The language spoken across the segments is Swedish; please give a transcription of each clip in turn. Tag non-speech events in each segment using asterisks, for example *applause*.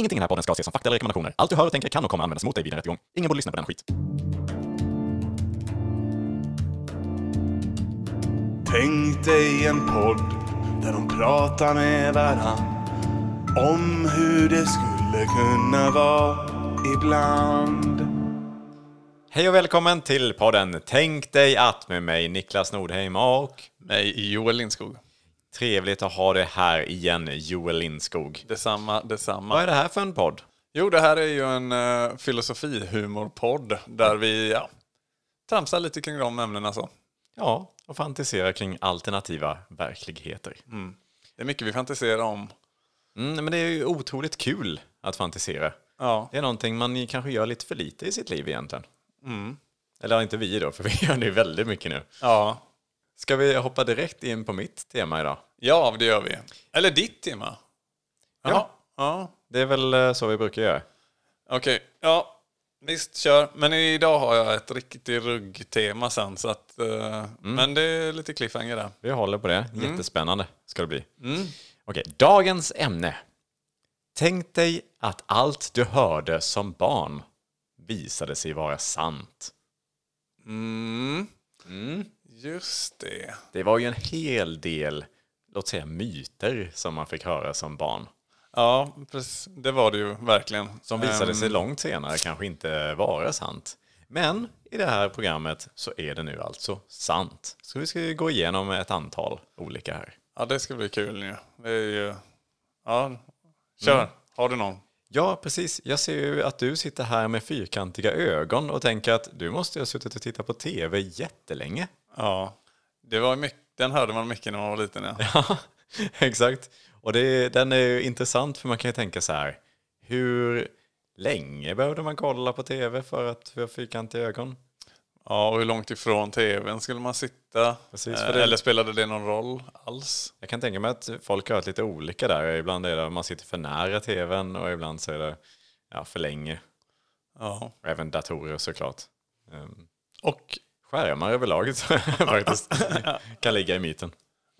Ingenting i den här podden ska ses som fakta eller rekommendationer. Allt du hör och tänker kan och kommer användas mot dig vid en rättegång. Ingen borde lyssna på den skit. Tänk dig en podd där de pratar med varann om hur det skulle kunna vara ibland. Hej och välkommen till podden Tänk dig att med mig Niklas Nordheim och mig Joel Lindskog. Trevligt att ha dig här igen Joel Lindskog. Detsamma, detsamma. Vad är det här för en podd? Jo, det här är ju en uh, filosofihumorpodd där vi ja, tramsar lite kring de ämnena så. Ja, och fantisera kring alternativa verkligheter. Det är mycket vi fantiserar om. Mm, men det är ju otroligt kul att fantisera. Ja, Det är någonting man kanske gör lite för lite i sitt liv egentligen. Eller inte vi då, för vi gör det väldigt mycket nu. ja. Ska vi hoppa direkt in på mitt tema idag? ja det gör vi. Eller ditt tema. Ja. Ja, ja. Det är väl eh, så vi brukar göra. okej. Ja, visst, kör. Men idag har jag ett riktigt ruggtema sen. Så att, eh, Men det är lite cliffhanger där. Vi håller på det. Jättespännande ska det bli. Okej, dagens ämne. Tänk dig att allt du hörde som barn visade sig vara sant. Mm. Just det. Det var ju en hel del, låt säga myter som man fick höra som barn. Ja, precis. det var det ju verkligen. Som visade Ehm, sig långt senare kanske inte vara sant. Men i det här programmet så är det nu alltså sant. Så vi ska gå igenom ett antal olika här. Ja, det ska bli kul ju. Det är ju... Ja, kör. Har du någon? Ja, precis. Jag ser ju att du sitter här med fyrkantiga ögon och tänker att du måste ha suttit och tittat på tv jättelänge. Ja. Det var mycket, den hörde man mycket när man var liten. Ja. *laughs* Ja, exakt. Och det, den är ju intressant för man kan ju tänka så här. Hur länge behövde man kolla på tv för att få fyrkantiga ögon? ja, och hur långt ifrån tvn skulle man sitta? Precis, Eh, det- Eller spelade det någon roll alls? Jag kan tänka mig att folk har varit lite olika där. Ibland är det att man sitter för nära tvn och ibland så är det ja, för länge. Ja. Och även datorer såklart. Um, Och skärmar överlag *laughs* faktiskt kan ligga i myten.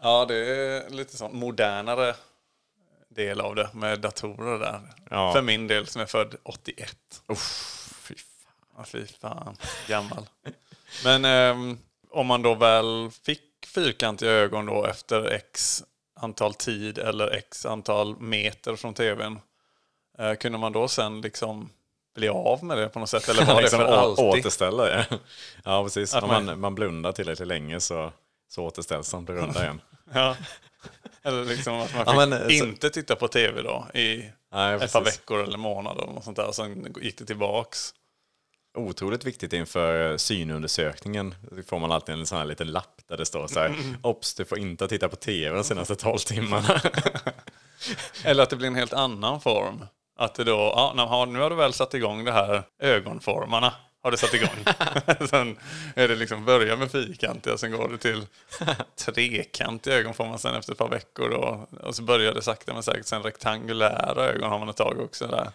ja, det är lite sån modernare del av det med datorer där. Ja. För min del som är född 81. Uff, fy fan. Fy fan. Gammal. Men ehm, om man då väl fick fyrkantiga ögon då efter x antal tid eller x antal meter från tvn. Eh, kunde man då sen liksom bli av med det på något sätt? Eller var det liksom för alltid? återställa det. *laughs* Ja, precis. Att Om man- man, blundar tillräckligt länge så, så återställs de, blir runda *laughs* igen. Ja. Eller liksom att man Ja, men, eh, så- inte titta på tv då i Nej, ett par veckor eller månader och sånt där. Och sen gick det tillbaks. Otroligt viktigt inför synundersökningen. Då får man alltid en sån här liten lapp där det står så här. *laughs* Ops, du får inte titta på tv de senaste 12 timmarna. Eller att det blir en helt annan form. Att det då, ja, nu har- nu har du väl satt igång det här ögonformarna. Har du satt igång. *laughs* sen är det liksom börja med fyrkantiga, sen går det till trekantiga ögonformar sen efter ett par veckor. Och, och så börjar det sakta men säkert. Sen rektangulära ögon har man ett tag också. Där.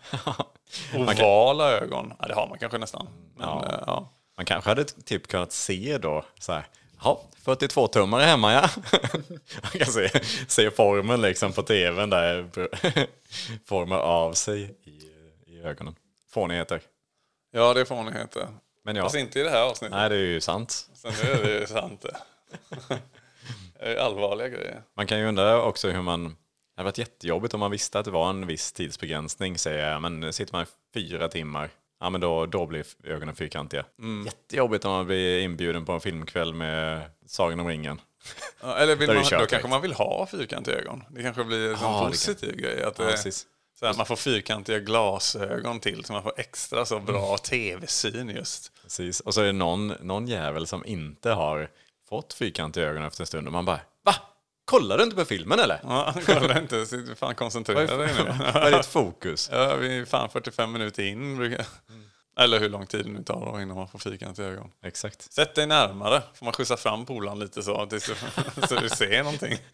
*laughs* Ovala ögon, ja, det har man kanske nästan. Men, Ja. ja. Ja. Man kanske hade typ kunnat se då så här. Ja, 42 tummare hemma ja. *laughs* Man kan se, se formen liksom på tvn där. *laughs* Formar av sig i, i ögonen. Fånigheter. ja, det är fånigheter. Men ja, Fast inte i det här avsnittet. nej det är ju sant. Sen nu är det ju sant det. *laughs* Det är allvarliga grejer. Man kan ju undra också hur man... Det hade varit jättejobbigt om man visste att det var en viss tidsbegränsning. Säger jag, men sitter man i fyra timmar, ja men då, då blir ögonen fyrkantiga. Jättejobbigt om man blir inbjuden på en filmkväll med Sagan om ringen. Ja, eller vill man, då direkt. kanske man vill ha fyrkantiga ögon. Det kanske blir en det positiv grej. Att Ja, det, precis. så man får fyrkantiga glasögon till så man får extra så bra tv-syn just. Precis. Och så är det någon, någon jävel som inte har fått fyrkantiga ögon efter en stund och man bara Va? Kollar du inte på filmen eller? Ja, *laughs* kolla inte, sitt fan koncentrera dig nu. *laughs* Vad är ditt fokus? Ja, vi är fan 45 minuter in. brukar- Eller hur lång tid det nu tar innan man får fyrkantiga ögon. Exakt. Sätt dig närmare, får man skjutsa fram polaren lite så, tills du, så du ser någonting. *laughs*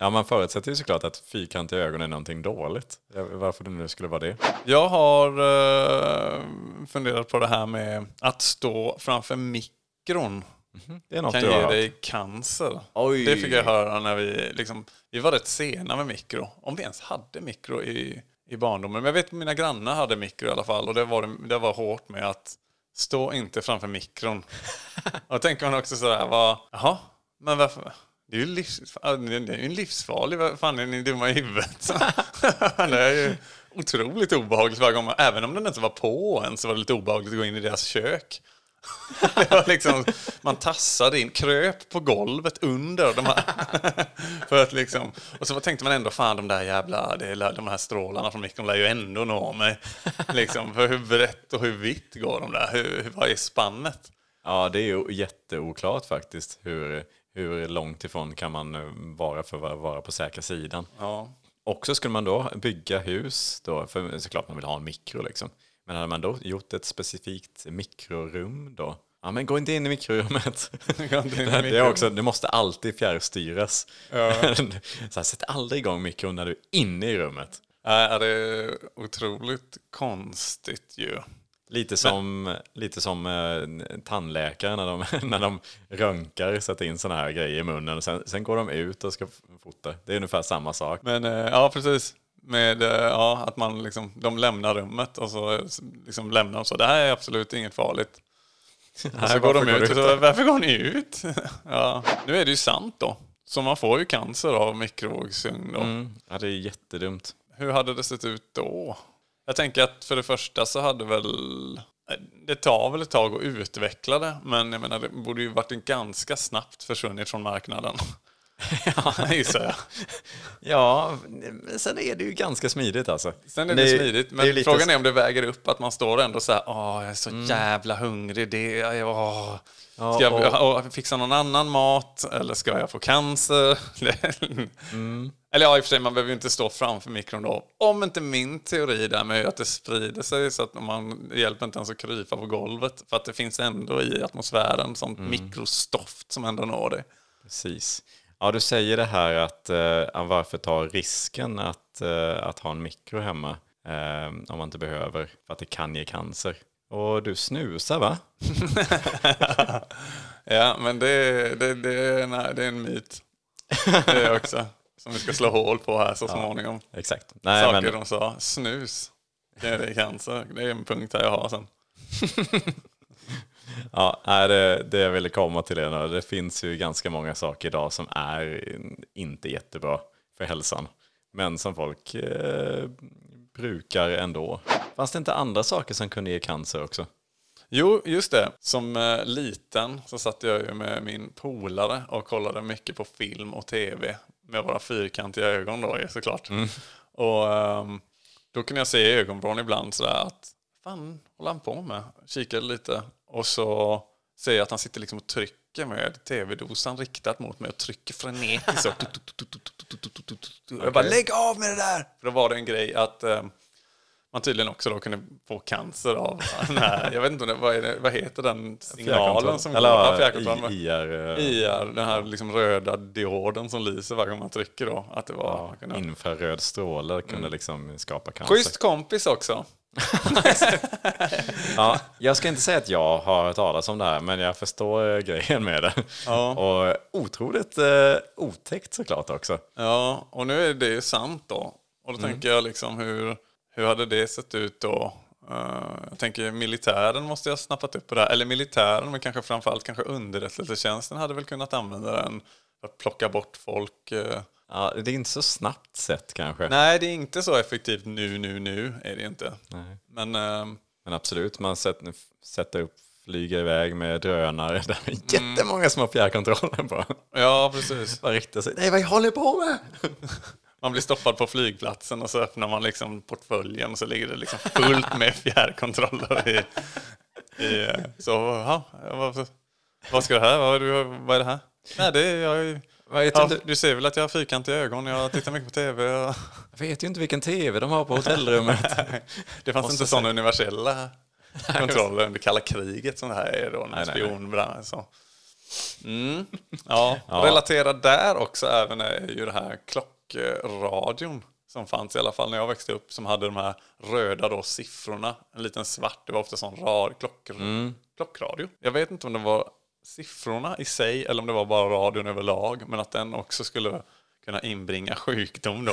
Ja, man förutsätter ju såklart att fyrkantiga ögon är någonting dåligt. Varför det nu skulle vara det. Jag har eh, funderat på det här med att stå framför mikron Det är något kan du har ge hört. dig cancer. Oj. Det fick jag höra när vi, liksom, vi var rätt sena med mikro. Om vi ens hade mikro i, i barndomen. Men jag vet att mina grannar hade mikro i alla fall. Och det var, det var hårt med att stå inte framför mikron. *laughs* och då tänker man också sådär, vad, jaha, men varför? Det är ju livs, det är ju en livsfarlig, vad fan är ni dumma i huvudet? *laughs* det är ju otroligt obehagligt varje gång, även om den inte var på än så var det lite obehagligt att gå in i deras kök. *laughs* Liksom, man tassade in, kröp på golvet under de här. *laughs* För att liksom, och så tänkte man ändå, fan de där jävla, de här strålarna från mikron lär ju ändå nå mig. *laughs* Liksom, för hur brett och hur vitt går de där? Hur, hur, vad är spannet? Ja, det är ju jätteoklart faktiskt. Hur, hur långt ifrån kan man eh, vara för att vara på säkra sidan? Ja. Också skulle man då bygga hus, då, för såklart man vill ha en mikro liksom. Men hade man då gjort ett specifikt mikrorum då? Ja men gå inte in i mikrorummet. *laughs* In i det, är också, det måste alltid fjärrstyras. *laughs* Så här, sätt aldrig igång mikron när du är inne i rummet. Nej, det är otroligt konstigt ju. Lite som, lite som eh, tandläkare när de, *laughs* när de röntgar, sätter in sådana här grejer i munnen. Och sen, sen går de ut och ska fota. Det är ungefär samma sak. Men eh, ja, precis. Med eh, ja, att man liksom, de lämnar rummet och så eh, liksom lämnar de så. Det här är absolut inget farligt. *laughs* Och så går de ut och så, varför går ni ut? *laughs* ja, nu är det ju sant då. Så man får ju cancer av mikrovågsugn då. Mm, ja, det är jättedumt. Hur hade det sett ut då? Jag tänker att för det första så hade väl... Det tar väl ett tag att utveckla det, men jag menar det borde ju varit en ganska snabbt försvunnit från marknaden. *laughs* *laughs* Gissar jag. Ja, sen är det ju ganska smidigt alltså. Sen är det, är- smidigt, det men är lite frågan är om det väger upp att man står ändå så här, åh, jag är så jävla hungrig, det är, åh. Ja, Ska jag och- fixa någon annan mat eller ska jag få cancer? *laughs* Eller ja, i och för sig, man behöver ju inte stå framför mikron då. Om inte min teori där med att det sprider sig så att man det hjälper inte ens att krypa på golvet. För att det finns ändå i atmosfären sånt mikrostoft som ändå når dig. Precis. Ja, du säger det här att eh, varför ta risken att, eh, att ha en mikro hemma eh, om man inte behöver för att det kan ge cancer. Och du snusar va? *laughs* Ja, men det, det, det, nej, det är en myt. Det är också. Som vi ska slå hål på här så småningom. Exakt. Nej, Saker men, de sa. Snus. Det är cancer. Det är en punkt här jag har sen. *laughs* ja, det, det jag ville komma till är att det finns ju ganska många saker idag som är inte jättebra för hälsan. Men som folk eh, brukar ändå. Fanns det inte andra saker som kunde ge cancer också? Jo, just det. Som eh, liten så satt jag ju med min polare och kollade mycket på film och tv. Med våra fyrkantiga ögon då såklart. Och ehm, då kunde jag se i ögonvrån ibland sådär att fan håller han på med? Kikade lite och så ser jag att han sitter liksom och trycker med tv-dosan riktat mot mig och trycker frenetiskt så. Jag bara lägg av med det där! För då var det en grej att ehm, man tydligen också då kunde få cancer av *laughs* den här, jag vet inte det, vad, det, vad heter den signalen som Eller går? Ja, ja, IR. eh, IR, den här liksom röda dioden som lyser varje gång man trycker då. Att det var, man kunde- Infraröd stråle kunde liksom skapa cancer. Schysst kompis också. *laughs* Ja, jag ska inte säga att jag har hört talas om det här, men jag förstår eh, grejen med det. Ja. Och otroligt eh, otäckt såklart också. Ja, och nu är det sant då. Och då tänker jag liksom hur, hur hade det sett ut då? Eh, jag tänker militären måste jag ha snappat upp på det här. Eller militären, men kanske framförallt kanske underrättelsetjänsten hade väl kunnat använda den för att plocka bort folk. eh. Ja, det är inte så snabbt sett kanske. Nej, det är inte så effektivt nu, nu, nu är det inte. Nej. Men eh, Men absolut, man sätter, sätter upp, flyger iväg med drönare. *laughs* Det är jättemånga små fjärrkontroller på. ja, precis. *laughs* Bara riktar sig. Nej, vad håller ni på med? *laughs* Man blir stoppad på flygplatsen och så öppnar man liksom portföljen och så ligger det liksom fullt med fjärrkontroller i... i så, ja, vad, vad ska det här? Vad, är det- vad är det här? Nej, det är jag... Inte, du ser väl att jag har fyrkantiga ögon, jag tittar mycket på tv. Jag vet ju inte vilken tv de har på hotellrummet. *laughs* det fanns inte sådana universella *laughs* kontroller under kalla kriget som det här är då, när spionbranschen. Så. Mm. Ja, *laughs* Ja. relaterat där också även är ju det här klockradion som fanns i alla fall när jag växte upp som hade de här röda då siffrorna. En liten svart, det var ofta sån rar klock, Mm. klockradio. Jag vet inte om det var siffrorna i sig eller om det var bara radion överlag. Men att den också skulle kunna inbringa sjukdom då.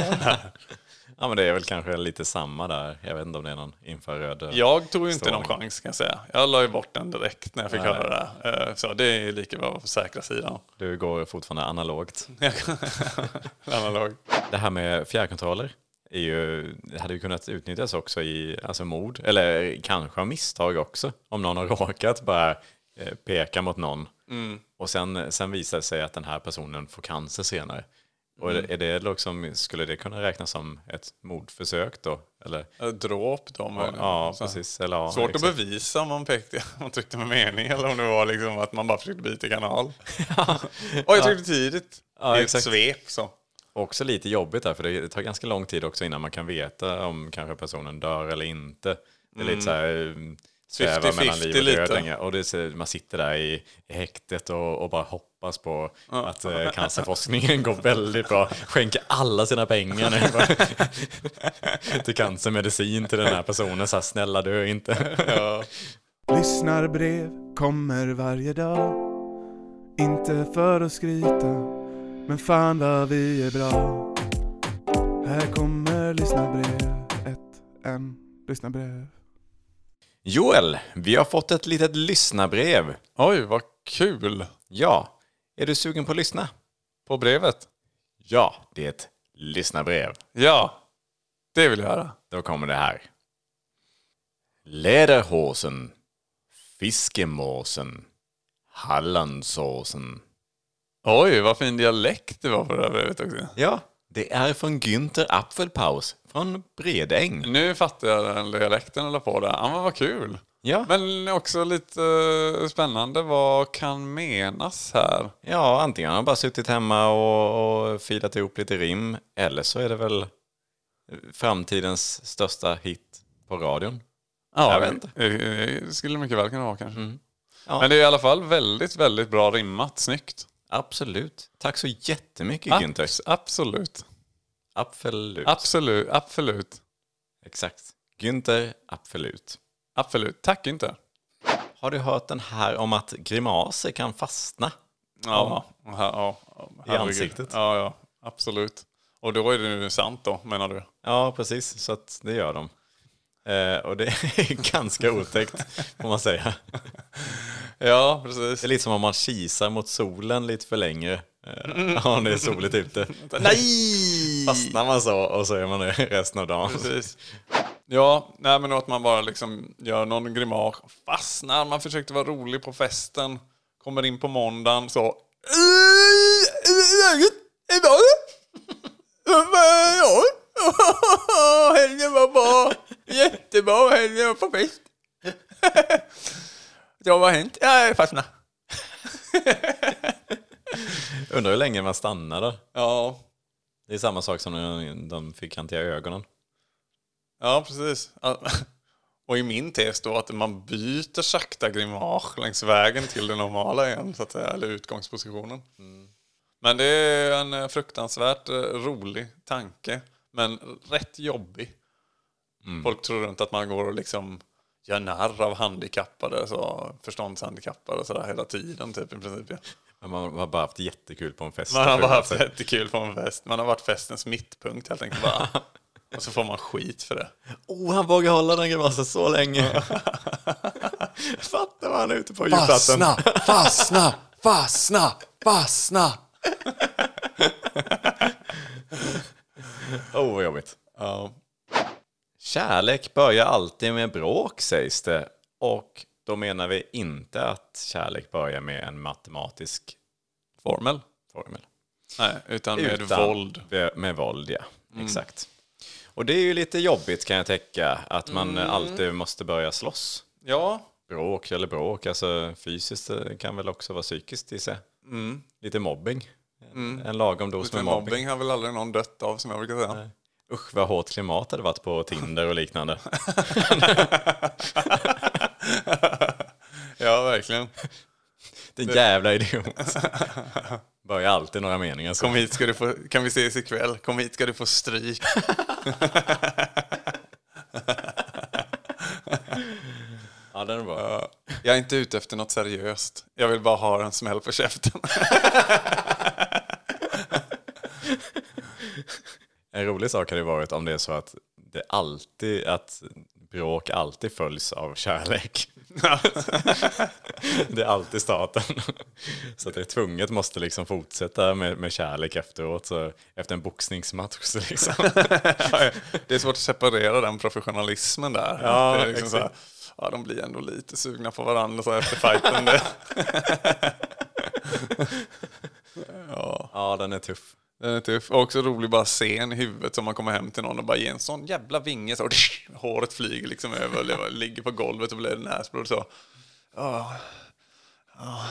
Ja, *laughs* men det är väl kanske lite samma där. Jag vet inte om det är någon infraröd... Jag tog ju inte någon chans kan jag säga. Jag la ju bort den direkt när jag fick Nej. höra det. Eh, Så det är lika bra på säkra sidan. Du går fortfarande analogt. *laughs* *laughs* Analog. Det här med fjärrkontroller är ju, hade ju kunnat utnyttjas också i alltså mord, eller kanske av misstag också. Om någon har råkat bara eh, peka mot någon och sen, sen visar det sig att den här personen får cancer senare. Och är det liksom, skulle det kunna räknas som ett mordförsök då? Eller? Dråp då. möjligen. Ja, Så. precis. Eller, ja, Svårt att exakt. bevisa om man, pekte, om man tryckte med mening eller om det var liksom att man bara försökte byta kanal. *laughs* Oj, jag tryckte tidigt. Ja, I ett svep så. Också lite jobbigt där, för det tar ganska lång tid också innan man kan veta om kanske personen dör eller inte. Det är lite så här, eh, sväva 50-50 mellan liv och död lite. länge. Och det man sitter där i, i häktet och, och bara hoppas på att eh, cancerforskningen går väldigt bra. Skänker alla sina pengar nu *laughs* till cancermedicin till den här personen. Så här, snälla dö inte. Lyssnarbrev kommer varje dag Inte för att skryta Men fan vad vi är bra Här kommer lyssnarbrev Ett, en, lyssnarbrev Joel, vi har fått ett litet lyssnarbrev. Oj, vad kul. Ja, är du sugen på att lyssna? På brevet? Ja, det är ett lyssnarbrev. Ja, det vill jag höra. Då kommer det här. Läderhosen, fiskemåsen, Hallandsåsen. Oj, vad fin dialekt det var på det här brevet också. Ja, det är från Günther Apfelpaus från Bredäng. Nu fattar jag den dialekten eller på det. Ja, men vad kul. Ja. Men också lite eh, spännande. Vad kan menas här? Ja, antingen har han bara suttit hemma och, och filat ihop lite rim, eller så är det väl framtidens största hit på radion. Ja, Jag vet inte. det- skulle mycket väl kunna vara kanske. Ja. Men det är i alla fall väldigt, väldigt bra rimmat. Snyggt. Absolut. Tack så jättemycket Günther. Abs- absolut. Absolut. Absolut. Absolut. Exakt. Günther Absolut. Absolut. Tack inte. Har du hört den här om att grimaser kan fastna? Ja, ja, ja, herregud. ansiktet. Ja, ja. Absolut. Och då är det nu sant då, menar du? Ja, precis. Så att det gör de. Eh, och det är *laughs* ganska otäckt, får man säga. *laughs* Ja, precis. Det är lite som om man kisar mot solen lite för länge. Eh, *laughs* om det är soligt ute. *laughs* Nej! Fastnar man så och så är man det resten av dagen. Precis. Ja, nej men att man bara liksom gör någon grimas, fastnar, man försökte vara rolig på festen, kommer in på måndagen så... Läget? Bra? Ja. Helgen var bra. Jättebra. Helgen var på fest. *laughs* Ja, vad har hänt? Jag fastnade. *laughs* Undrar hur länge man stannar då. Ja, Det är samma sak som när de fyrkantiga ögonen. Ja, precis. Och i min tes då att man byter sakta grimas längs vägen till det normala igen, så att säga, eller utgångspositionen. Men det är en fruktansvärt eh, rolig tanke, men rätt jobbig. Folk tror runt att man går och liksom gör narr av handikappade, så förståndshandikappade och sådär hela tiden typ i princip. ja. Man har bara haft jättekul på en fest. Man har bara haft jättekul på en fest. Man har varit festens mittpunkt helt enkelt bara. *laughs* Och så får man skit för det. Oh, han vågar hålla den grimasen så länge. *laughs* Fattar vad han är ute på djupvatten. Fastna, fastna, fastna, fastna. *laughs* Oh, vad jobbigt. Ja. Kärlek börjar alltid med bråk sägs det. Och då menar vi inte att kärlek börjar med en matematisk Formel? formel. Nej, utan med Utan- våld. Med, med våld, ja. Exakt. Och det är ju lite jobbigt kan jag täcka, att man alltid måste börja slåss. Ja, Bråk eller bråk, alltså fysiskt eh, kan väl också vara psykiskt i sig. Lite mobbing. En, en lagom dos lite med mobbing. mobbing har väl aldrig någon dött av som jag brukar säga. Usch vad hårt klimat det hade varit på Tinder och liknande. Ja, verkligen. Den jävla idiot. Börjar alltid några meningar så. Kom hit ska du få, kan vi ses ikväll? Kom hit ska du få stryk. Ja, den är bra. Jag är inte ute efter något seriöst. Jag vill bara ha en smäll på käften. En rolig sak hade ju varit om det är så att det alltid, att bråk alltid följs av kärlek. *laughs* det är alltid starten. Så att det är tvunget måste liksom fortsätta med, med kärlek efteråt. Så efter en boxningsmatch så liksom. *laughs* Det är svårt att separera den professionalismen där. Ja, det är liksom här, ja, de blir ändå lite sugna på varandra så efter fighten. *laughs* Det. Ja, den är tuff. Den är tuff. Och också rolig bara scen i huvudet som man kommer hem till någon och bara ger en sån jävla vinge så *laughs* håret flyger liksom över och ligger på golvet och blir näsblod så. Oh. Oh.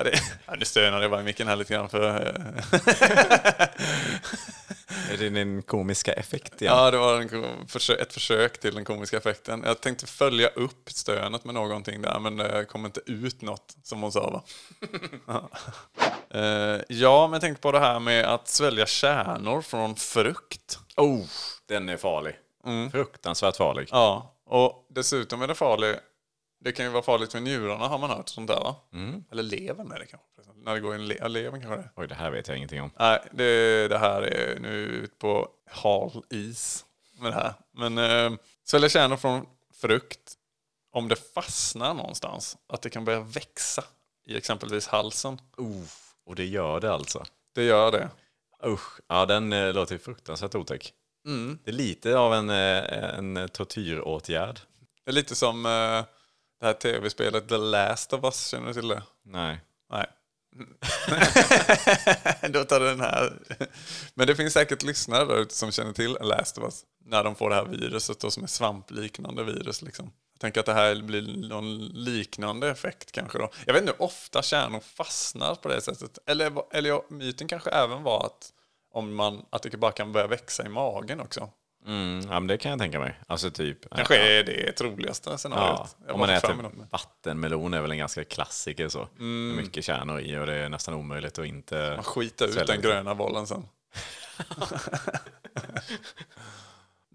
Ja, det, ja, nu stönar jag bara i micken här lite grann för... eh, Är det din komiska effekt igen? Ja, det var en, ett försök till den komiska effekten. Jag tänkte följa upp stönet med någonting där, men det kom inte ut något, som hon sa va? *laughs* ja. Eh, ja, men jag tänkte på det här med att svälja kärnor från frukt. Oh, den är farlig. Fruktansvärt farlig. Ja, och dessutom är det farligt. Det kan ju vara farligt för njurarna har man hört sånt där va? Eller levern är det kanske. När det går in le- levern kanske det är. Oj, det här vet jag ingenting om. Nej, det, det här är nu ut på hal is med det här. Men eh, svälja kärnor från frukt, om det fastnar någonstans, att det kan börja växa i exempelvis halsen. Oh, och det gör det alltså. Det gör det. Usch, ja den eh, låter fruktansvärt otäck. Det är lite av en, eh, en tortyråtgärd. Det är lite som eh, det här tv-spelet The Last of Us, känner du till det? Nej. Nej. *laughs* Då tar den här. Men det finns säkert lyssnare där ute som känner till Last of Us. När de får det här viruset då, som är svampliknande virus. Liksom. Jag tänker att det här blir någon liknande effekt kanske då. Jag vet inte hur ofta kärnor fastnar på det sättet. Eller, eller myten kanske även var att, om man, att det bara kan börja växa i magen också. Mm, ja, men det kan jag tänka mig. Alltså typ. Kanske ja, är det troligaste scenariot. Ja, om man äter vattenmelon är väl en ganska klassiker så. Med mycket kärnor i och det är nästan omöjligt att inte... Man skiter ut den det. gröna bollen sen.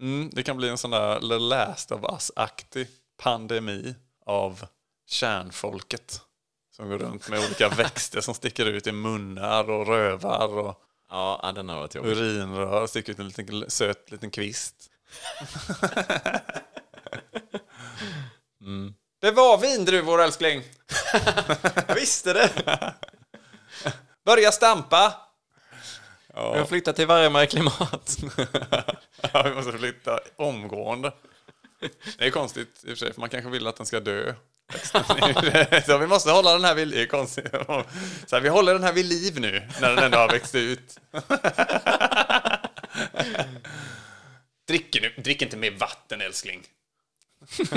*laughs* mm, det kan bli en sån där The Last of Us-aktig pandemi av kärnfolket. Som går runt med olika växter som sticker ut i munnar och rövar och Ja, ja, den har varit jobbig. urinrör sticker ut en liten söt liten kvist. Det var vindruvor älskling! Jag visste det! Börja stampa! Jag har flyttat till varmare klimat. *laughs* Ja, vi måste flytta omgående. Det är konstigt i och för sig, för man kanske vill att den ska dö. *laughs* Så vi måste hålla den här vid, det är konstigt. Så här, vi håller den här vid liv nu, när den ändå har växt ut. *laughs* drick, nu, drick inte mer vatten älskling. *laughs*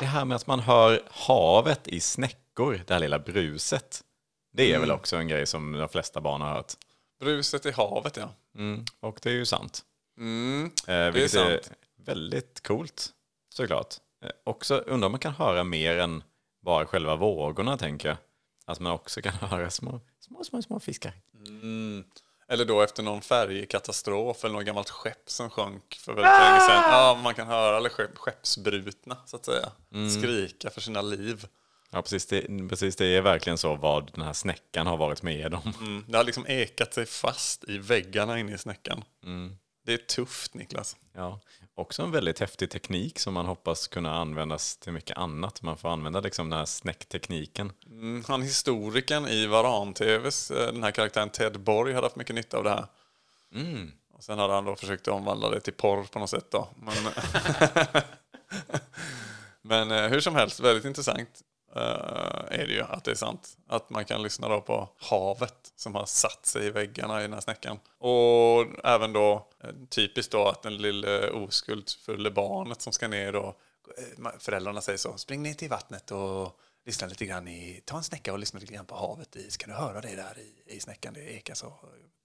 Det här med att man hör havet i snäckor, det här lilla bruset. Det är väl också en grej som de flesta barn har hört. Bruset i havet ja. Mm, och det är ju sant. Mm, Eh, vilket sant. är väldigt coolt, såklart. Eh, också undrar om man kan höra mer än bara själva vågorna, tänker jag. Att man också kan *laughs* höra små, små, små, små fiskar. Eller då efter någon färjekatastrof eller något gammalt skepp som sjönk för väldigt länge sedan. Ja, man kan höra alla skepp, skeppsbrutna så att säga. Skrika för sina liv. Ja, precis det, precis. Det är verkligen så vad den här snäckan har varit med om. Mm, det har liksom ekat sig fast i väggarna inne i snäckan. Det är tufft Niklas. Ja. Också en väldigt häftig teknik som man hoppas kunna användas till mycket annat. Man får använda liksom den här snäcktekniken. Mm, han historikern i Varan-TVs, eh, den här karaktären Ted Borg, hade haft mycket nytta av det här. Och sen hade han då försökt omvandla det till porr på något sätt då. Men, *laughs* *laughs* Men eh, hur som helst, väldigt intressant Eh, är det ju att det är sant. Att man kan lyssna då på havet som har satt sig i väggarna i den här snäckan. Och även då eh, typiskt då att den lille oskuldsfulla barnet som ska ner då, eh, föräldrarna säger så, spring ner till vattnet och lyssna lite grann i, ta en snäcka och lyssna lite grann på havet i, ska du höra det där i, i snäckan, det ekar så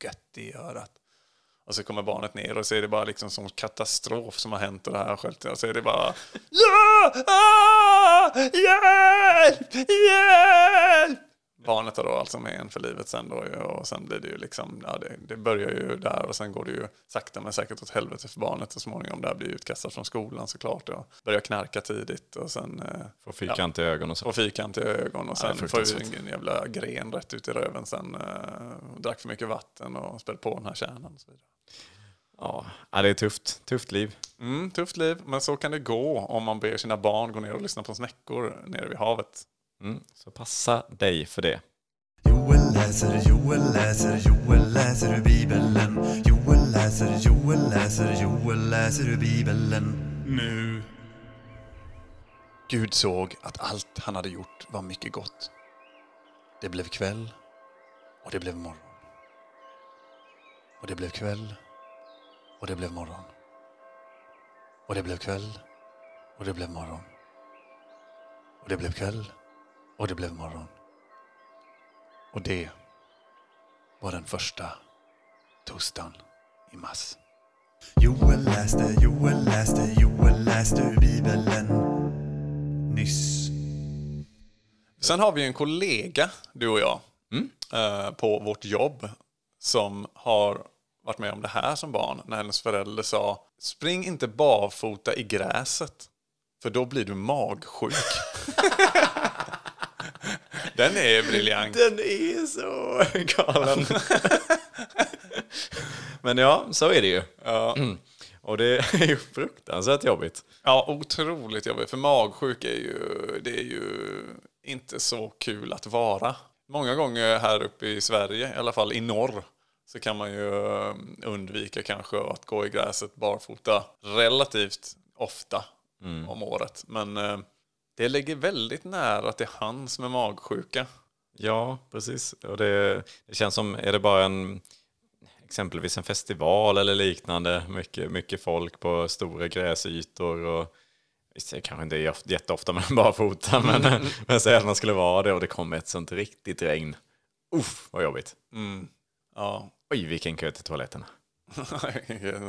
gött i örat. Och så kommer barnet ner och så är det bara liksom som katastrof som har hänt och det här har. Och så är det bara Ja! Ah! Hjälp! Hjälp! barnet är då alltså med en för livet sen då och sen blir det ju liksom, ja det, det börjar ju där och sen går det ju sakta men säkert åt helvete för barnet så småningom. Där blir utkastat från skolan såklart och börjar knarka tidigt och sen eh, Får fyrkantiga ögon och så. och fyrkantiga ögon och Ja, sen är får ju en jävla gren rätt ut i röven sen. Eh, drack för mycket vatten och spelade på den här kärnan och så vidare. Ja, det är tufft. Tufft liv. Mm, tufft liv, men så kan det gå om man ber sina barn gå ner och lyssna på snäckor nere vid havet. Mm. Så passa dig för det. Joel läser, Joel läser, Joel läser ur Bibeln. Joel läser, Joel läser, Joel läser ur Bibeln. Nu. Gud såg att allt han hade gjort var mycket gott. Det blev kväll och det blev morgon. Och det blev kväll och det blev morgon. Och det blev kväll och det blev morgon. Och det blev kväll och det blev morgon. Och det var den första torsdagen i mars. Joel läste, Joel läste, Joel läste ur Bibeln. Nyss. Sen har vi en kollega, du och jag, Mm. eh, på vårt jobb som har varit med om det här som barn. När hennes förälder sa spring inte barfota i gräset för då blir du magsjuk. *laughs* Den är briljant. Den är så galen. Men ja, så är det ju. Ja. Och det är ju fruktansvärt jobbigt. Ja, otroligt jobbigt. För magsjuk är ju, det är ju inte så kul att vara. Många gånger här uppe i Sverige, i alla fall i norr, så kan man ju eh, undvika kanske att gå i gräset barfota relativt ofta om året. Men eh, det ligger väldigt nära att det är han som är magsjuka. Ja, precis. Och det, det känns som, är det bara en exempelvis en festival eller liknande, mycket, mycket folk på stora gräsytor och visst, det kanske inte är of- jätteofta man bara fotar, men, *laughs* men säg att man skulle vara det och det kommer ett sånt riktigt regn. Uff, vad jobbigt. Ja, Oj, vilken kö till toaletterna. *laughs*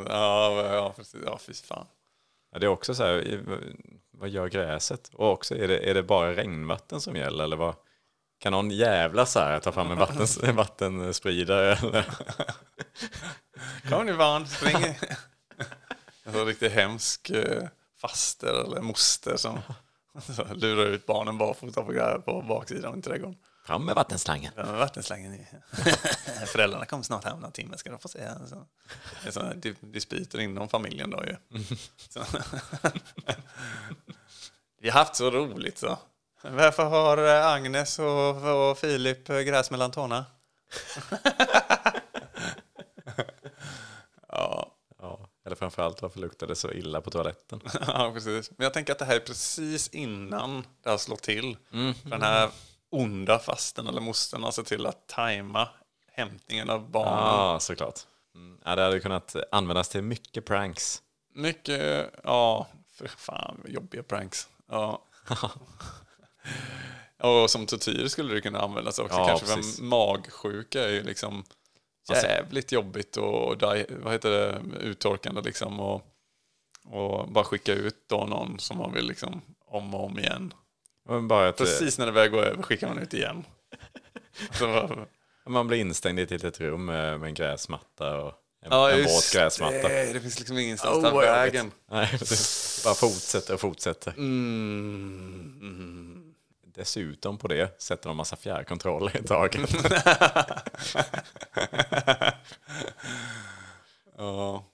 ja, ja precis. Ja, fy fan. Ja, det är också så här, vad gör gräset? Och också, är det, är det bara regnvatten som gäller eller vad? Kan någon jävla så här ta fram en, vattens, *laughs* en vattenspridare? Eller? *laughs* Kom nu barn, spring. En riktigt hemsk eh, faster eller moster som lurar ut barnen barfota på, på baksidan i trädgården. Fram med vattenslangen. Ja, med vattenslangen. *laughs* Föräldrarna kommer snart hem om några timmar ska de få se. Så. Det är sådana di- dispyter inom familjen då ju. *laughs* *laughs* Vi har haft så roligt så. Varför har eh, Agnes och, och Filip eh, gräs mellan tårna? ja. Ja, eller framförallt varför luktar det så illa på toaletten? ja, precis. Men jag tänker att det här är precis innan det har slått till. Den här onda fasten eller mostern har sett till att tajma hämtningen av barnen. Ja, såklart. Mm. Ja, det hade kunnat användas till mycket pranks. Mycket, ja, för fan jobbiga pranks. Ja. *laughs* och som tortyr skulle det kunna användas också. Ja, Kanske precis. för magsjuka är ju liksom Alltså- jävligt jobbigt och vad heter det, uttorkande liksom. Och, och bara skicka ut då någon som man vill liksom om och om igen. Men Bara att eh, Precis när det väl går över skickar man ut igen. *laughs* Så, man blir instängd i ett litet rum med, en gräsmatta och en, ja, en våt gräsmatta. Det, det finns liksom ingenstans Oh, jobbigt. vägen. Nej. Bara fortsätter och fortsätter. Mm, mm. Dessutom på det sätter de massa fjärrkontroller i taget. *laughs* *laughs* Ja.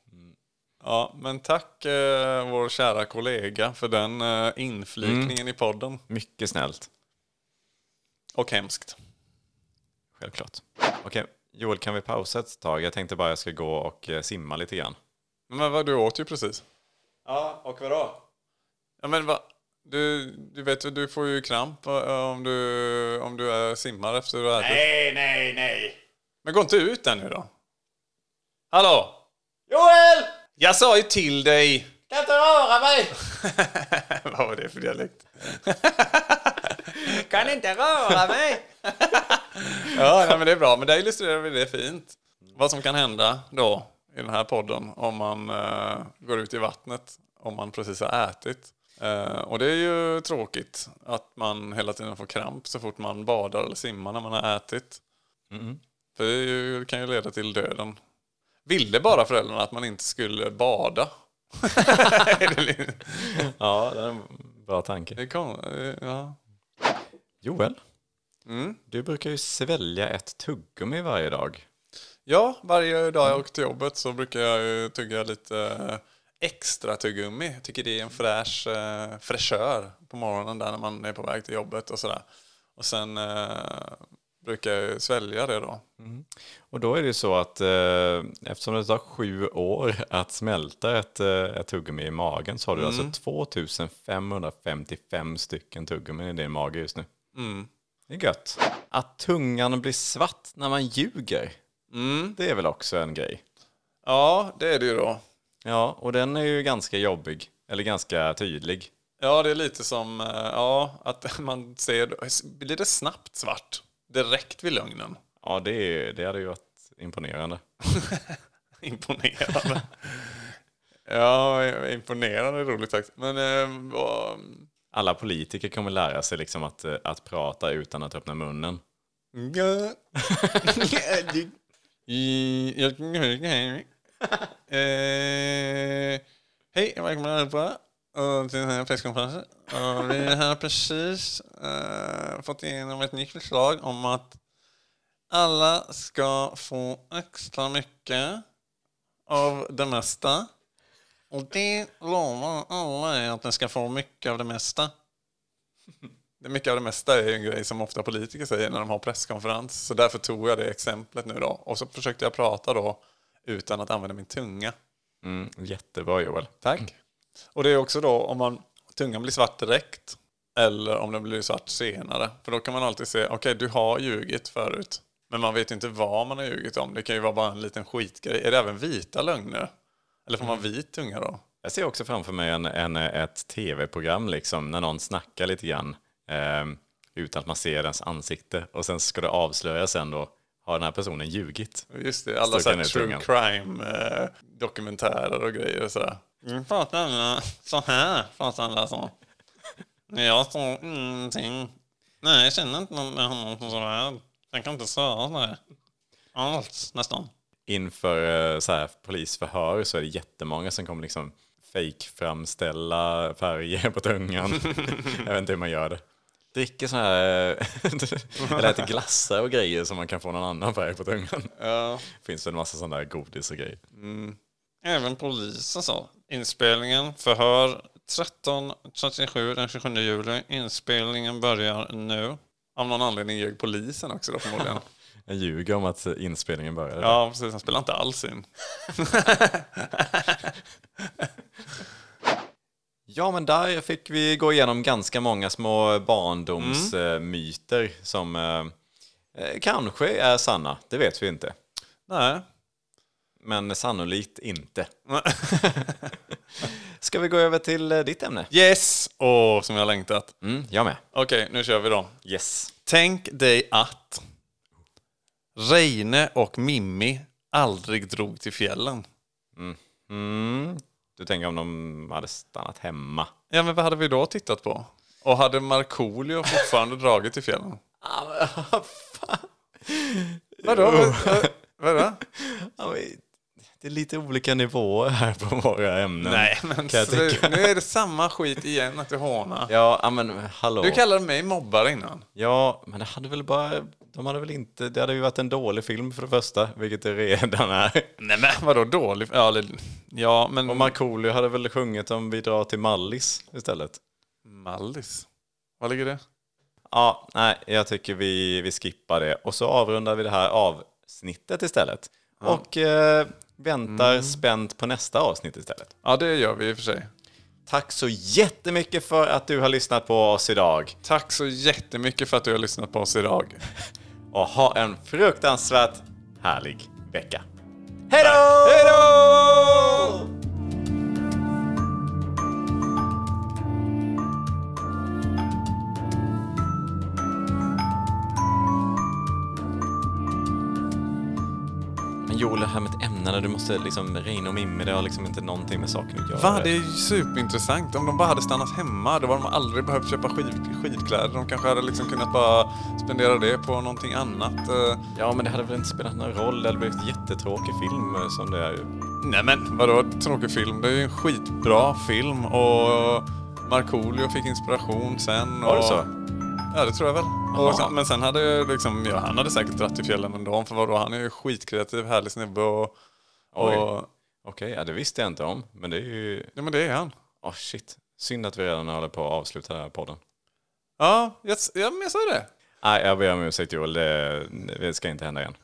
ja, men tack eh, vår kära kollega för den eh, inflikningen i podden. Mycket snällt. Och hemskt. Självklart. Okej, Joel kan vi pausa ett tag? Jag tänkte bara jag ska gå och eh, simma lite grann. Men vad, du åt ju precis. Ja, och vadå? Ja, men vad? Du, du vet du får ju kramp eh, om du, om du är simmar efter du har ätit. Nej, nej, nej! Men gå inte ut där nu då. Hallå? Joel! Jag sa ju till dig! Kan inte röra mig! *laughs* vad var det för dialekt? *laughs* Kan inte röra mig! *laughs* Ja, nej, men det är bra. Men där illustrerar vi det fint. Vad som kan hända då i den här podden om man eh, går ut i vattnet om man precis har ätit. Eh, och det är ju tråkigt att man hela tiden får kramp så fort man badar eller simmar när man har ätit. För det är ju, det kan ju leda till döden. Ville bara föräldrarna att man inte skulle bada? *laughs* Ja, det är en bra tanke. det kom, ja. Joel, Mm. du brukar ju svälja ett tuggummi varje dag. ja, varje dag jag åker till jobbet så brukar jag ju tugga lite eh, extra tuggummi. Jag tycker det är en fräsch eh, fräschör på morgonen där när man är på väg till jobbet och sådär. Och sen eh, brukar jag svälja det då. Och då är det ju så att eh, eftersom det tar sju år att smälta ett, eh, ett tuggummi i magen så har du alltså 2555 stycken tuggummin i din mage just nu. Det är gött. Att tungan blir svart när man ljuger, det är väl också en grej. Ja, det är det ju då. Ja, och den är ju ganska jobbig, eller ganska tydlig. Ja, det är lite som eh, ja, att *laughs* man ser, blir det snabbt svart direkt vid lögnen. Ja, det, det hade ju varit imponerande. *laughs* Imponerande. ja, imponerande är roligt sagt. Men eh, vad- Alla politiker kommer lära sig liksom att, eh, att prata utan att öppna munnen. *laughs* *laughs* Eh, Hej, välkomna allihopa och till den här presskonferensen. Och Vi har precis eh, fått igenom ett nytt förslag om att alla ska få extra mycket av det mesta. Och det lovar alla är att de ska få mycket av det mesta. Det mycket av det mesta är ju en grej som ofta politiker säger när de har presskonferens. Så därför tog jag det exemplet nu då. Och så försökte jag prata då utan att använda min tunga. Mm, jättebra Joel. Tack. Och det är också då om man, tungan blir svart direkt eller om den blir svart senare. För då kan man alltid se, okej du har ljugit förut. Men man vet inte vad man har ljugit om. Det kan ju vara bara en liten skitgrej. Är det även vita lögner? Eller får man vit tunga då? Jag ser också framför mig en, en, ett tv-program liksom, när någon snackar lite grann eh, utan att man ser ens ansikte. Och sen ska det avslöjas sen då, har den här personen ljugit? Just det, alla så true tungan. crime eh, och grejer och sådär. Mm, pratar alla så här? Pratar alla så? Nej, Jag sa ingenting. Nej, jag känner inte någon med honom som sådär. Jag kan inte svara det. Alls, nästan. Inför eh, så här, polisförhör så är det jättemånga som kommer liksom fake-framställa färger på tungan. *laughs* jag vet inte hur man gör det. Dricker så här, *laughs* eller äter glassar och grejer som man kan få någon annan färg på tungan. Ja. Finns det en massa sådana där godis och grejer. Även polisen sa. Inspelningen, förhör 13.37 den 27 juli. Inspelningen börjar nu. Av någon anledning ljög polisen också då förmodligen. *laughs* Jag ljuger om att inspelningen började. ja, precis. Han spelar inte alls in. *laughs* Ja, men där fick vi gå igenom ganska många små barndomsmyter som eh, eh, kanske är sanna, det vet vi inte. Nej. Men sannolikt inte. *laughs* Ska vi gå över till eh, ditt ämne? Yes! Åh, som jag har längtat. Mm, jag med. Okej, nu kör vi då. Yes. Tänk dig att Reine och Mimmi aldrig drog till fjällen. Mm. Du tänker om de hade stannat hemma? Ja, men vad hade vi då tittat på? Och hade Markoolio fortfarande *laughs* dragit till fjällen? Vadå? Vad- Vadå? Ja, men Det är lite olika nivåer här på våra ämnen. Nej, men tycka. nu är det samma skit igen att du hånar. Ja, men hallå. Du kallade mig mobbare innan. Ja, men det hade väl bara... De hade väl inte... Det hade ju varit en dålig film för det första, vilket det redan är. Nej men vadå dålig? Ja, eller, ja men... Och Markoolio hade väl sjungit om vi drar till Mallis istället. Mallis? Var ligger det? Ja, nej, jag tycker vi, vi skippar det. Och så avrundar vi det här avsnittet istället. Och eh, väntar spänt på nästa avsnitt istället. Ja, det gör vi i och för sig. Tack så jättemycket för att du har lyssnat på oss idag. Tack så jättemycket för att du har lyssnat på oss idag. *laughs* Och ha en fruktansvärt härlig vecka. Hej då! Hej då! Här med ett ämne, du måste liksom, Reine och Mimmi, det har liksom inte någonting med saken att göra. Va? Det är ju superintressant. Om de bara hade stannat hemma, då hade de aldrig behövt köpa skid, skidkläder. De kanske hade liksom kunnat bara spendera det på någonting annat. eh. Ja, men det hade väl inte spelat någon roll. Det hade blivit en jättetråkig film eh, som det är ju. Nej men vadå tråkig film? Det är ju en skitbra film och Markoolio fick inspiration sen. Var det och... så? Ja det tror jag väl. Och sen, men sen hade ju liksom, ja, han hade säkert dratt till fjällen ändå. För vadå, han är ju skitkreativ, härlig snubbe och... Och Okej, ja, det visste jag inte om. Men det är ju... ja men det är han. Åh shit. Synd att vi redan håller på att avsluta den här podden. Ja, jag, ja jag sa det. Nej, jag ber om ursäkt Joel. Det, det ska inte hända igen.